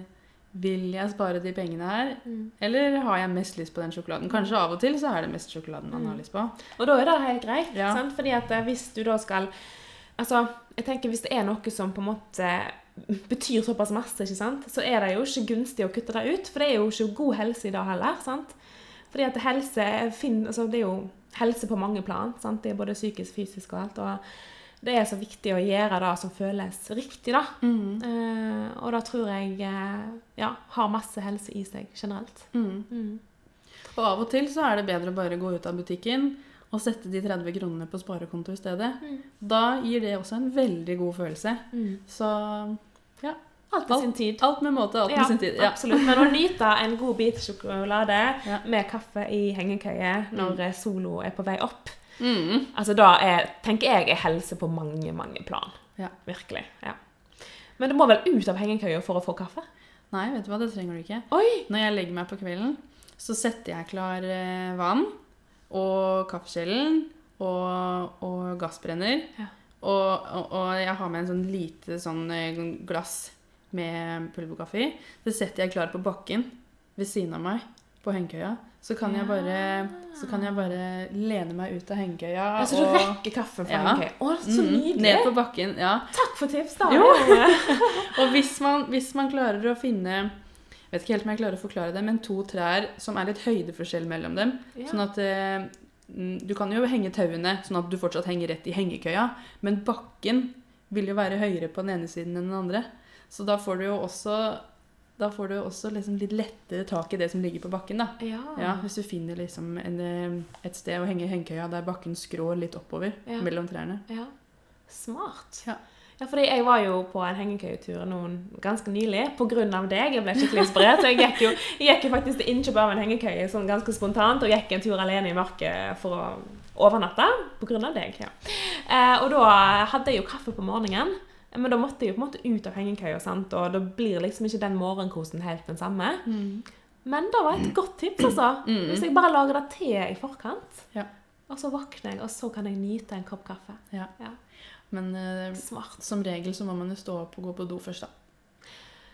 vil jeg spare de pengene her, Mm. eller har jeg mest lyst på den sjokoladen? Kanskje av og til så er det mest sjokoladen man Mm. har lyst på. Og da er det helt greit. Ja. Sant? Fordi at eh, hvis du da skal Altså, jeg tenker hvis det er noe som på en måte betyr såpass masse, ikke sant? så er det jo ikke gunstig å kutte det ut. For det er jo ikke god helse i dag heller. sant? Fordi at helse fin- altså Det er jo helse på mange plan. sant? Det er både psykisk, fysisk og alt. og det er så viktig å gjøre det som føles riktig, da. Mm. Uh, og da tror jeg eh, ja, har masse helse i seg generelt. Mm. Mm. Og av og til så er det bedre å bare gå ut av butikken og sette de 30 kronene på sparekonto i stedet. Mm. Da gir det også en veldig god følelse. Mm. Så Alt med sin tid. alt med måte, alt med sin tid. Ja. absolutt. Men å nyte en god bit sjokolade Ja. med kaffe i hengekøye når mm. solo er på vei opp, Mm. altså da er, tenker jeg er helse på mange, mange plan. Ja. Virkelig. ja. Men det må vel ut av hengekøya for å få kaffe? Nei, vet du hva, det trenger du ikke. Oi! Når jeg legger meg på kvelden, så setter jeg klar eh, vann og kaffekjelen og, og gassbrenner. Ja. Og, og, og jeg har med en sånn lite sånn eh, glass med pulverkaffe i. Det setter jeg klar på bakken ved siden av meg på hengekøya. Så kan, jeg bare, så kan jeg bare lene meg ut av hengekøya Altså du rekker kaffen fra Ja. hengekøya. Å, så Mm, nydelig! Ned på bakken, ja. Takk for tips, da. Og hvis man, hvis man klarer å finne vet ikke helt om jeg klarer å forklare det, men to trær som er litt høydeforskjell mellom dem. Ja. Sånn at eh, mm, Du kan jo henge tauene sånn at du fortsatt henger rett i hengekøya, men bakken vil jo være høyere på den ene siden enn den andre. Så da får du jo også du også liksom litt lettere tak i det som ligger på bakken. Ja. Ja, Hvis du finner liksom en, eh, et sted å henge hengekøya der bakken skrår litt oppover mellom trærne. Ja. Smart. Ja. Ja, fordi jeg var jo på en hengekøyetur ganske nylig av deg. Jeg ble skikkelig inspirert. Så jeg gikk jo, jeg gikk jo faktisk til innkjøp av en hengekøye sånn ganske spontant, og gikk en tur alene i mørket for å overnatte av deg. Ja. Eh, og da hadde jeg jo kaffe på morgenen. Men da måtte jeg jo på en måte ut av hengekøya, og da blir liksom ikke den morgenkosen helt den samme. Men det var et godt tips, altså. Mm. Hvis jeg bare lager det te i forkant, Ja. og så våkner jeg, og så kan jeg nyte en kopp kaffe. Ja. Ja. Men eh, som regel så må man jo stå opp og gå på do først, da.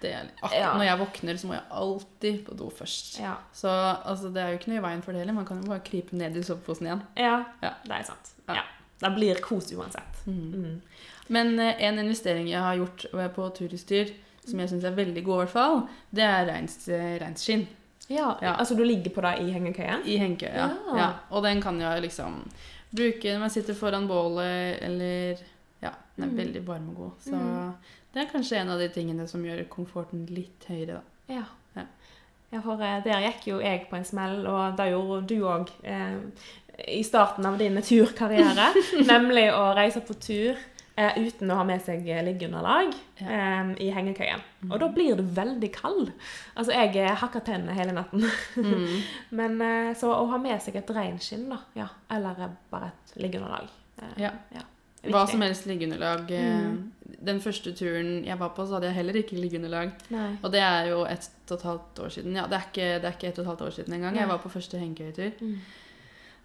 Det er, Ja. Når jeg våkner, så må jeg alltid på do først. Ja. Så altså, det er jo ikke noe i veien for det heller. Man kan jo bare krype ned i soveposen igjen. ja, Ja. det er sant. Ja. Det blir kos uansett. Mm. Mm. Men eh, en investering jeg har gjort eh, på turutstyr, som jeg syns er veldig god, i hvert fall, det er eh, Ja, Ja. Altså du ligger på det i hengekøyen? i hengekøya. Ja. Ja. Og den kan jeg liksom bruke når man sitter foran bålet, eller den er Mm. veldig varm og god. Så Mm. det er kanskje en av de tingene som gjør komforten litt høyere, da. Ja. Ja. Ja, for eh, der gikk jo jeg på en smell, og det gjorde du òg eh, i starten av din turkarriere. nemlig å reise på tur eh, uten å ha med seg eh, liggeunderlag Ja. eh, i hengekøyen. Og da blir du veldig kald. Altså, jeg hakker hakka tennene hele natten. Mm. Men eh, så å ha med seg et reinskinn, da, ja, eller eh, bare et liggeunderlag eh, Ja. Hva som helst liggeunderlag. eh, Mm. Den første turen jeg var på, så hadde jeg heller ikke liggeunderlag. Nei. Og det er jo ett og et halvt år siden. Ja, det er ikke, det er ikke et og et halvt år siden engang. Jeg var på første hengekøyetur. Mm.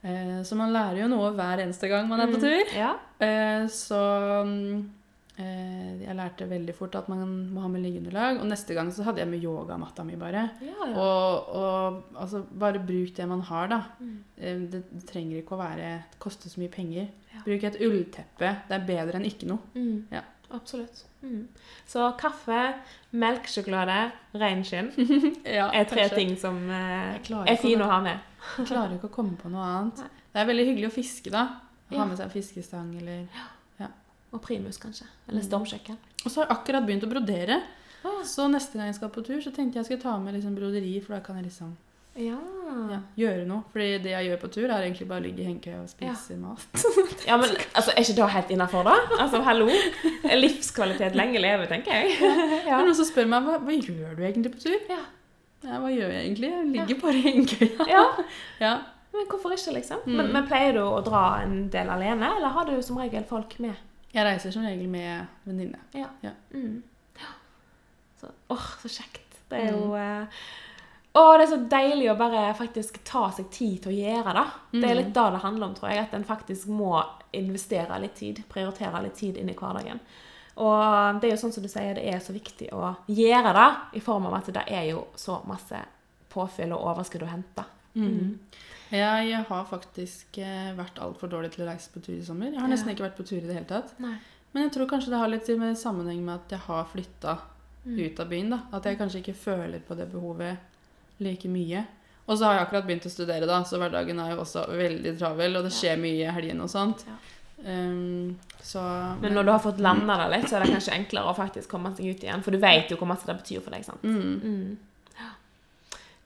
Eh, så man lærer jo noe hver eneste gang man er på Mm. tur. Ja. Eh, så mm, jeg lærte veldig fort at man må ha med liggeunderlag. Og neste gang så hadde jeg med yogamatta mi bare. Ja, ja. Og, og altså, bare bruk det man har, da. Mm. Eh, det, det trenger ikke å være koste så mye penger. Ja. Bruk et ullteppe. Det er bedre enn ikke noe. Mm. Ja. Absolutt. Mm. Så kaffe, melkesjokolade, reinskinn Ja, er tre kanskje. ting som eh, er fine å ha med. Jeg klarer ikke å komme på noe annet. Nei. Det er veldig hyggelig å fiske, da. Ha med seg en fiskestang eller Og primus, kanskje. Eller Mm. stormkjøkken. Og så har jeg akkurat begynt å brodere. Ah. Så neste gang jeg skal på tur, så tenkte jeg jeg skulle ta med liksom broderi, for da kan jeg liksom Ja. ja, gjøre noe. Fordi det jeg gjør på tur, er egentlig bare å ligge i hengekøya og spise mat. ja, men altså, er ikke det helt innafor, da? Altså, hallo? Livskvalitet lenge leve, tenker jeg. Men ja. noen som spør meg hva, hva gjør du egentlig på tur. Ja. Ja, hva gjør jeg egentlig? Jeg ligger bare i hengekøya. ja. Ja. Men hvorfor ikke, liksom? Mm. Men, men pleier du å dra en del alene, eller har du som regel folk med? Jeg reiser som regel med venninne. Ja. Ja. Mm. Så, åh, så kjekt. Det er jo eh, Å, det er så deilig å bare faktisk ta seg tid til å gjøre det. Det er Mm. litt da det handler om, tror jeg. At en faktisk må investere litt tid. Prioritere litt tid inn i hverdagen. Og det er jo sånn som du sier, det er så viktig å gjøre det, i form av at det er jo så masse påfyll og overskudd å hente. Mm. Jeg har faktisk eh, vært altfor dårlig til å reise på tur i sommer. Jeg har nesten Ja. ikke vært på tur i det hele tatt. Nei. Men jeg tror kanskje det har litt med sammenheng med at jeg har flytta Mm. ut av byen. da. At jeg kanskje ikke føler på det behovet like mye. Og så har jeg akkurat begynt å studere, da, så hverdagen er jo også veldig travel. Og det skjer mye i helgene og sånt. Ja. Um, så Men når du har fått landa det litt, så er det kanskje enklere å faktisk komme seg ut igjen. For du vet jo hvor masse det betyr for deg. sant? mm, Mm.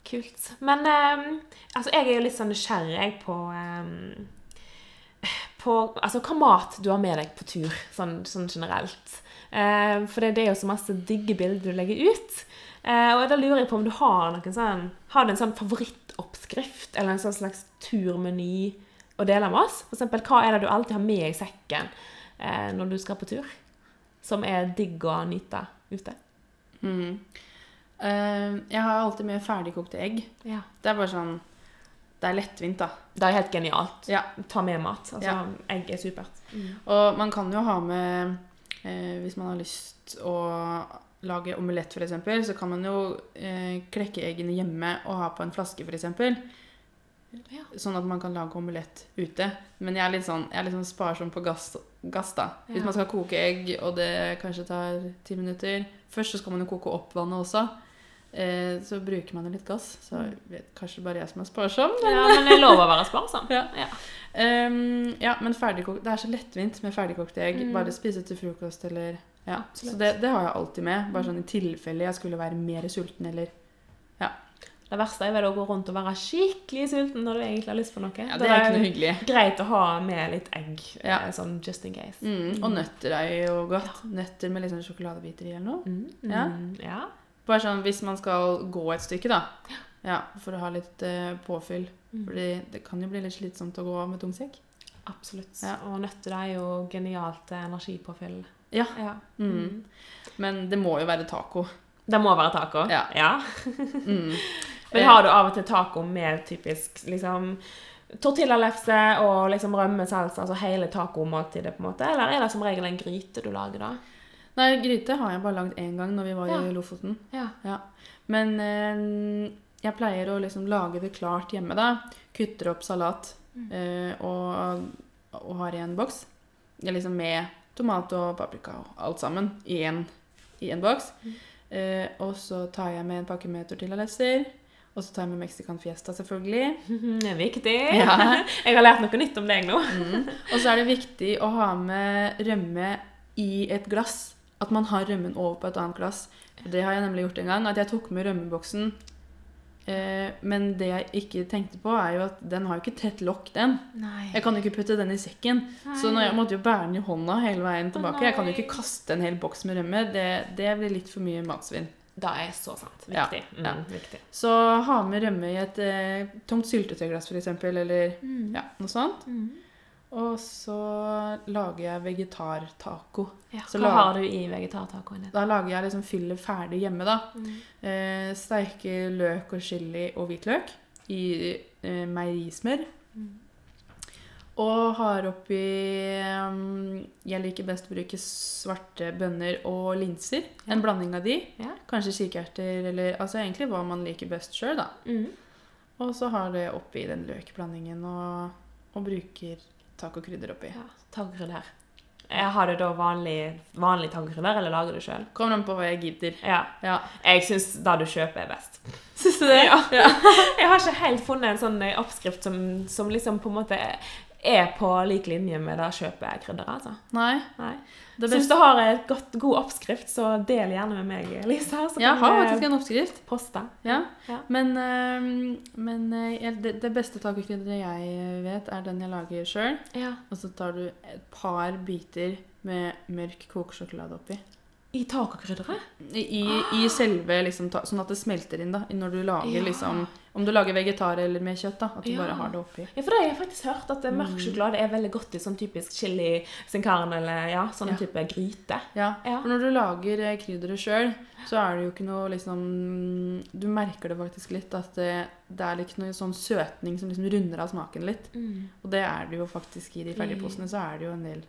Kult. Men um, altså, jeg er jo litt sånn nysgjerrig på um, På altså, hva mat du har med deg på tur, sånn, sånn generelt. Uh, for det, det er jo så masse digge bilder du legger ut. Uh, og da lurer jeg på om du har noen sånn Har du en sånn favorittoppskrift eller en sånn slags turmeny å dele med oss? For eksempel, hva er det du alltid har med i sekken uh, når du skal på tur? Som er digg å nyte ute? mm. Um, jeg har alltid med ferdigkokte egg. Ja. Det er bare sånn Det er lettvint, da. Det er helt genialt. Ja. Ta med mat. Altså, Ja. Egg er supert. Og man kan jo ha med uh, Hvis man har lyst å lage omelett, f.eks., så kan man jo uh, klekke eggene hjemme og ha på en flaske, f.eks. Ja. Sånn at man kan lage omelett ute. Men jeg er litt sånn, jeg er litt sånn sparsom på gass, gass da. Hvis man skal koke egg, og det kanskje tar ti minutter Først så skal man jo koke opp vannet også. Eh, så bruker man jo litt gass. Så vet kanskje bare jeg som er sparsom. Ja, men det er lov å være sparsom. Ja. Ja. Um, ja, men ferdigkokt Det er så lettvint med ferdigkokte egg. Mm. Bare spise til frokost eller Ja. Så det, det har jeg alltid med. Bare sånn i tilfelle jeg skulle være mer sulten eller Det verste er vel å gå rundt og være skikkelig sulten når du egentlig har lyst på noe. Ja, det er ikke noe hyggelig. greit å ha med litt egg, Ja. eh, sånn just in case. Mm, og nøtter er jo godt. Nøtter med litt sånn sjokoladebiter i eller noe. Mm, Ja. Mm, ja. Bare sånn hvis man skal gå et stykke, da. Ja, For å ha litt uh, påfyll. Mm. Fordi det kan jo bli litt slitsomt å gå med tung sekk. Absolutt. Ja. Og nøtter er jo genialt eh, energipåfyll. Ja. Ja. Mm. Men det må jo være taco. Det må være taco. Ja. Mm. Men har du av og til taco med typisk liksom tortillalefse og liksom rømmesalsa, altså hele tacomåltidet, på en måte? Eller er det som regel en gryte du lager da? Nei, gryte har jeg bare lagd én gang når vi var Ja. i Lofoten. Ja. Ja. Men eh, jeg pleier å liksom lage det klart hjemme, da. Kutter opp salat Mm. eh, og, og har i en boks. Liksom med tomat og paprika og alt sammen i en, i en boks. Mm. Eh, og så tar jeg med en pakke med tortillalesser. Og så tar jeg med mexican fiesta, selvfølgelig. Det er viktig. Ja. Jeg har lært noe nytt om deg nå. Mm. Og så er det viktig å ha med rømme i et glass. At man har rømmen over på et annet glass. Det har jeg nemlig gjort en gang. At jeg tok med rømmeboksen. Eh, men det jeg ikke tenkte på, er jo at den har jo ikke tett lokk, den. Nei. Jeg kan jo ikke putte den i sekken. Så når jeg måtte jo bære den i hånda hele veien tilbake. Jeg kan jo ikke kaste en hel boks med rømme. Det, det blir litt for mye matsvinn. Da er så sant. Ja, Viktig. ja. Mm, viktig. Så ha med rømme i et eh, tomt syltetøyglass, f.eks., eller ja, noe sånt. Mm. Og så lager jeg vegetartaco. Ja. Hva lager, har du i vegetartacoen? Da lager jeg liksom fyller ferdig hjemme, da. Mm. Eh, steiker løk og chili og hvitløk i eh, meierismør. Mm. Og har oppi um, Jeg liker best å bruke svarte bønner og linser. Ja. En blanding av de. Ja. Kanskje kikerter eller Altså egentlig hva man liker best sjøl, da. Mm. Og så har det oppi den løkblandingen og, og bruker tacokrydder oppi. Ja, tacokrydder. Jeg Har du da vanlig, vanlig tacokrydder, eller lager du sjøl? Kommer an på hva jeg gidder. Ja. Ja. Jeg syns det du kjøper, er best. Syns du det? Ja. ja. Jeg har ikke helt funnet en sånn eh, oppskrift som, som liksom på en måte er på lik linje med det kjøpekrydderet, altså. Nei. Nei. Det Syns beste du har et godt, god oppskrift, så del gjerne med meg, Lisa. Så kan har faktisk en oppskrift. poste. Ja. Ja. Men, øhm, men øh, det, det beste tacokrydderet jeg vet, er den jeg lager sjøl. Ja. Og så tar du et par biter med mørk kokesjokolade oppi. I tacokrydderet? I, i, i selve, liksom, sånn at det smelter inn, da. Når du lager Ja. liksom Om du lager vegetar eller med kjøtt, da. At du Ja. bare har det oppi. Ja, for det har jeg faktisk hørt, at eh, mørk Mm. sjokolade er veldig godt i sånn typisk chili sin carne eller ja, sånn Ja. type gryte. Ja. Ja. For når du lager eh, krydderet sjøl, så er det jo ikke noe liksom Du merker det faktisk litt at det, det er ikke noe sånn søtning som liksom runder av smaken litt. Og det er det jo faktisk i de ferdigposene. Så er det jo en del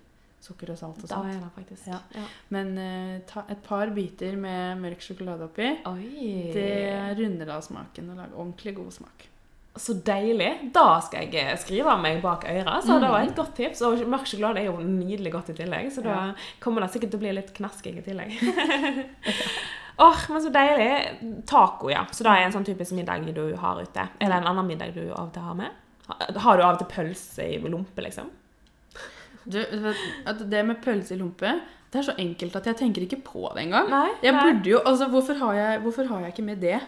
sukker og salt og Da sånt. er det faktisk. Ja. Ja. Men uh, ta et par biter med mørk sjokolade oppi, Oi. det runder av smaken og lager ordentlig god smak. Så deilig. Da skal jeg eh, skrive meg bak øret. Så det var Mm. et godt tips. Og mørk sjokolade er jo nydelig godt i tillegg, så da Ja. kommer det sikkert til å bli litt knasking i tillegg. Åh, men så deilig. Taco, ja. Så det er en sånn typisk middag du har ute. Er det en annen middag du av og til har med? Har du av og til pølse i lompe, liksom? Du, det med pølse i lompe, det er så enkelt at jeg tenker ikke på det engang. Nei? Jeg nei. burde jo, altså hvorfor har jeg, hvorfor har jeg ikke med det,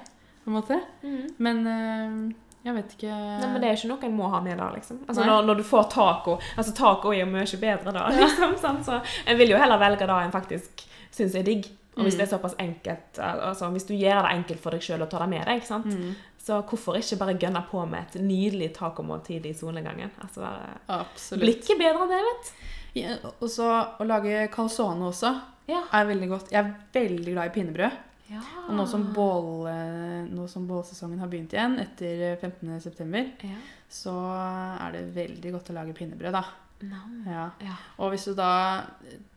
på en måte? Mm. Men eh, jeg vet ikke Nei, men det er ikke noe en må ha med da, liksom. Altså, når, når du får taco Altså, taco er jo mye bedre da, liksom. sant? Så en vil jo heller velge det en faktisk syns er digg. Og hvis Mm. det er såpass enkelt, altså hvis du gjør det enkelt for deg sjøl å ta det med deg, ikke sant? Mm, så hvorfor ikke bare gønne på med et nydelig tacomåltid i solnedgangen? Altså, det absolutt. Blikket bedre enn det, vet. Ja, og så å lage calzone også Ja. er veldig godt. Jeg er veldig glad i pinnebrød. ja. Og nå som, bål, eh, nå som bålsesongen har begynt igjen, etter 15. september, ja. så er det veldig godt å lage pinnebrød, da. No. Ja. Ja. Og hvis du da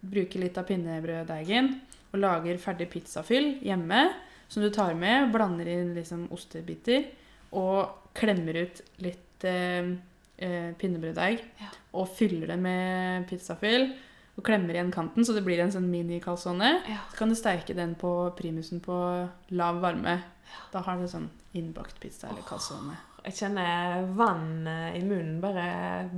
bruker litt av pinnebrøddeigen og lager ferdig pizzafyll hjemme, som du tar med, blander inn liksom ostebiter og klemmer ut litt eh, eh, pinnebrøddeig Ja. og fyller det med pizzafyll og klemmer igjen kanten så det blir en sånn mini-calzone, Ja. så kan du steike den på primusen på lav varme. Da har du sånn innbakt pizza eller calzone. Jeg kjenner vann eh, i munnen bare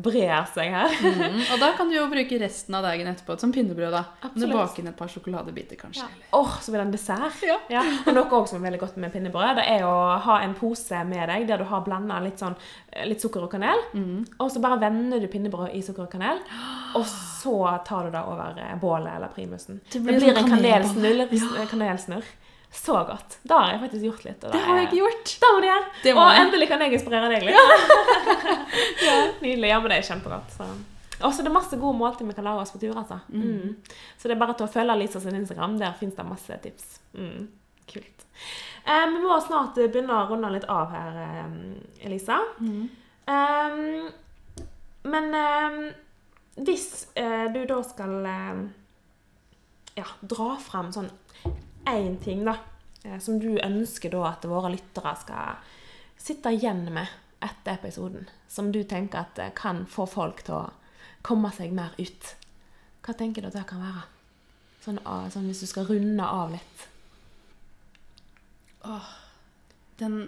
brer seg her. Mm. Og da kan du jo bruke resten av dagen etterpå som pinnebrød. da. Kan du Absolutt. bake inn et par sjokoladebiter, kanskje. Ja. oh, Åh, så blir det en dessert. Ja. Og noe også som er veldig godt med pinnebrød, det er å ha en pose med deg der du har blanda litt, sånn, eh, litt sukker og kanel. Mm. Og så bare vender du pinnebrød i sukker og kanel, og så tar du det over eh, bålet eller primusen. Det Det blir blir, sånn en kanelsnurr. kanelsnurr. Så godt. Da har jeg faktisk gjort litt. Det har jeg ikke gjort. Da må du gjøre. Det og jeg. endelig kan jeg inspirere deg litt. ja, nydelig. Ja, men det er kjempegodt. Så. Også det er masse gode måltid vi kan lage oss på tur. altså. Mm. Så det er bare til å følge Lisa sin Instagram. Der fins det masse tips. Mm. Kult. Eh, vi må snart begynne å runde litt av her, eh, Elisa. Mm. Eh, men um, hvis uh, du da skal eh, ja, dra fram sånn én ting, da, eh, som du ønsker da at våre lyttere skal sitte igjen med etter episoden, som du tenker at eh, kan få folk til å komme seg mer ut, hva tenker du at det kan være? Sånn, ah, sånn hvis du skal runde av litt. Den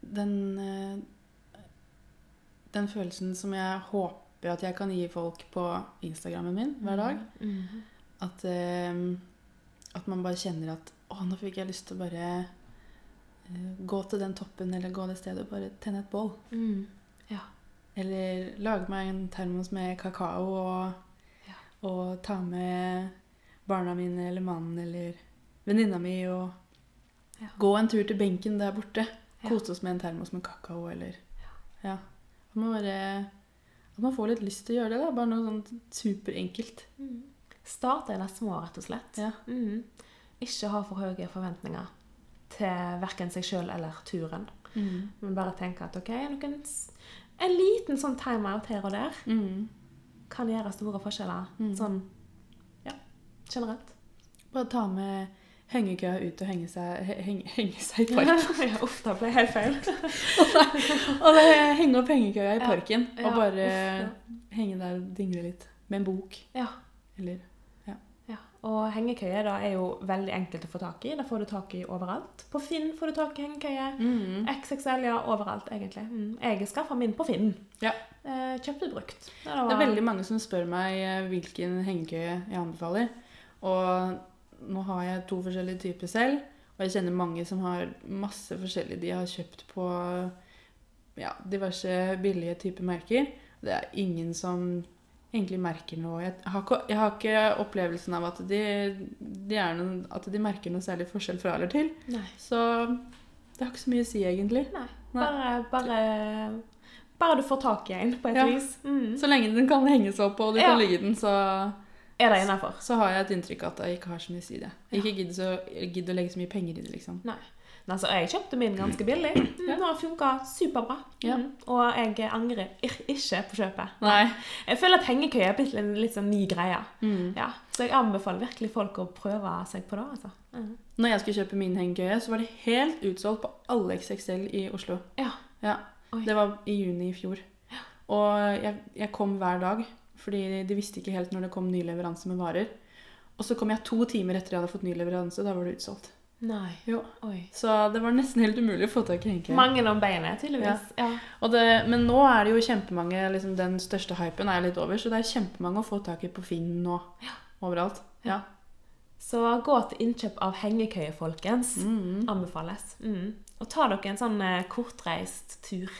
den, eh, den følelsen som jeg håper at jeg kan gi folk på Instagrammen min hver dag. Mhm. At, eh, at man bare kjenner at Å, nå fikk jeg lyst til å bare uh, gå til den toppen eller gå det stedet og bare tenne et bål. Mm. Ja. Eller lage meg en termos med kakao og, Ja. og ta med barna mine eller mannen eller venninna mi og Ja. gå en tur til benken der borte. Kose oss med en termos med kakao eller Ja. Man bare At man får litt lyst til å gjøre det. da, Bare noe sånn superenkelt. Mm. Starte i det små, rett og slett. Ja. Mm. Ikke ha for høye forventninger til verken seg sjøl eller turen. Mm. Men bare tenke at ok, noen, en liten sånn timeout her og der Mm. kan gjøre store forskjeller. Mm. Sånn ja, generelt. Bare ta med hengekøya ut og henge seg, henge, henge seg i parken. ja, uff, det ble helt feil. og det, henge opp hengekøya i parken Ja, og bare uff, henge der og dingle litt med en bok. Ja. Eller ja. Og hengekøye da er jo veldig enkelt å få tak i. Det får du tak i overalt. På Finn får du tak i hengekøye. mm. XXL, ja, overalt egentlig. Mm. Jeg skaffa min på Finn. Ja. Eh, kjøpte brukt. Det Det er veldig mange som spør meg eh, hvilken hengekøye jeg anbefaler. Og nå har jeg to forskjellige typer selv, og jeg kjenner mange som har masse forskjellige de har kjøpt på ja, diverse billige typer merker. Det er ingen som egentlig merker noe. Jeg har ikke, jeg har ikke opplevelsen av at de, de er noen, at de merker noe særlig forskjell fra eller til. Nei. Så det har ikke så mye å si, egentlig. Nei. Bare, bare, bare du får tak i en, på et Ja. vis. Mm. Så lenge den kan henges opp og du Ja. kan ligge i den, så Er det innafor? så har jeg et inntrykk av at jeg ikke har så mye å si det. Ikke ja. ikke gidd å legge så mye penger i det, liksom. Nei. Altså, jeg kjøpte min ganske billig. Mm, Den har funka superbra. Ja. Mm. Og jeg angrer ikke på kjøpet. Nei. Jeg føler at hengekøye er blitt en litt sånn ny greie. Mm. Ja. Så jeg anbefaler virkelig folk å prøve seg på det. altså. Mm. Når jeg skulle kjøpe min hengekøye, så var det helt utsolgt på alle XXL i Oslo. Ja. Ja. Det var i juni i fjor. Og jeg, jeg kom hver dag, fordi de visste ikke helt når det kom ny leveranse med varer. Og så kom jeg to timer etter jeg hadde fått ny leveranse. Da var det utsolgt. Nei. Jo. Oi. Så det var nesten helt umulig å få tak i Henke. Mange om beinet, tydeligvis. Ja. Og det, men nå er det jo kjempemange liksom Den største hypen er litt over, så det er kjempemange å få tak i på Finn nå. Overalt. Ja. Så gå til innkjøp av hengekøye, folkens. Mm. Anbefales. Mm. Og ta dere en sånn eh, kortreist tur.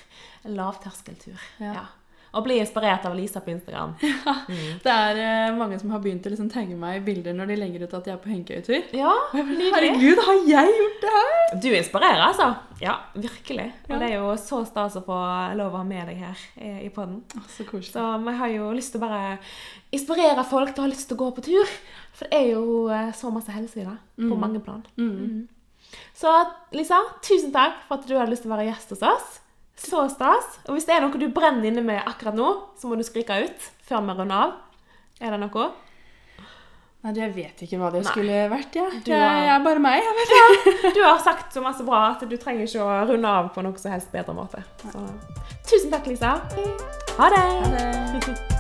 En lavterskeltur. Ja. Ja. Og bli inspirert av Lisa på Instagram. Mm. Det er uh, mange som har begynt å liksom tagge meg i bilder når de legger ut at de er på hengekøyetur. Ja, jeg. Herregud, har jeg gjort det her?! Du inspirerer, altså. Ja, virkelig. Og det er jo så stas å få lov å ha med deg her i, i podden. Så koselig. Så vi har jo lyst til å bare inspirere folk til å ha lyst til å gå på tur. For det er jo uh, så masse helse i det, på Mm. mange plan. Mm. Mm. Så Lisa, tusen takk for at du hadde lyst til å være gjest hos oss. Så stas. Og hvis det er noe du brenner inne med akkurat nå, så må du skrike ut før vi runder av. Er det noe? Nei, jeg vet ikke hva det Nei. skulle vært, Ja. Du Jeg, har- er bare meg. Jeg vet. Du har sagt så masse bra at du trenger ikke å runde av på noe som helst bedre måte. Så, tusen takk, Lisa. Ha det! Ha det.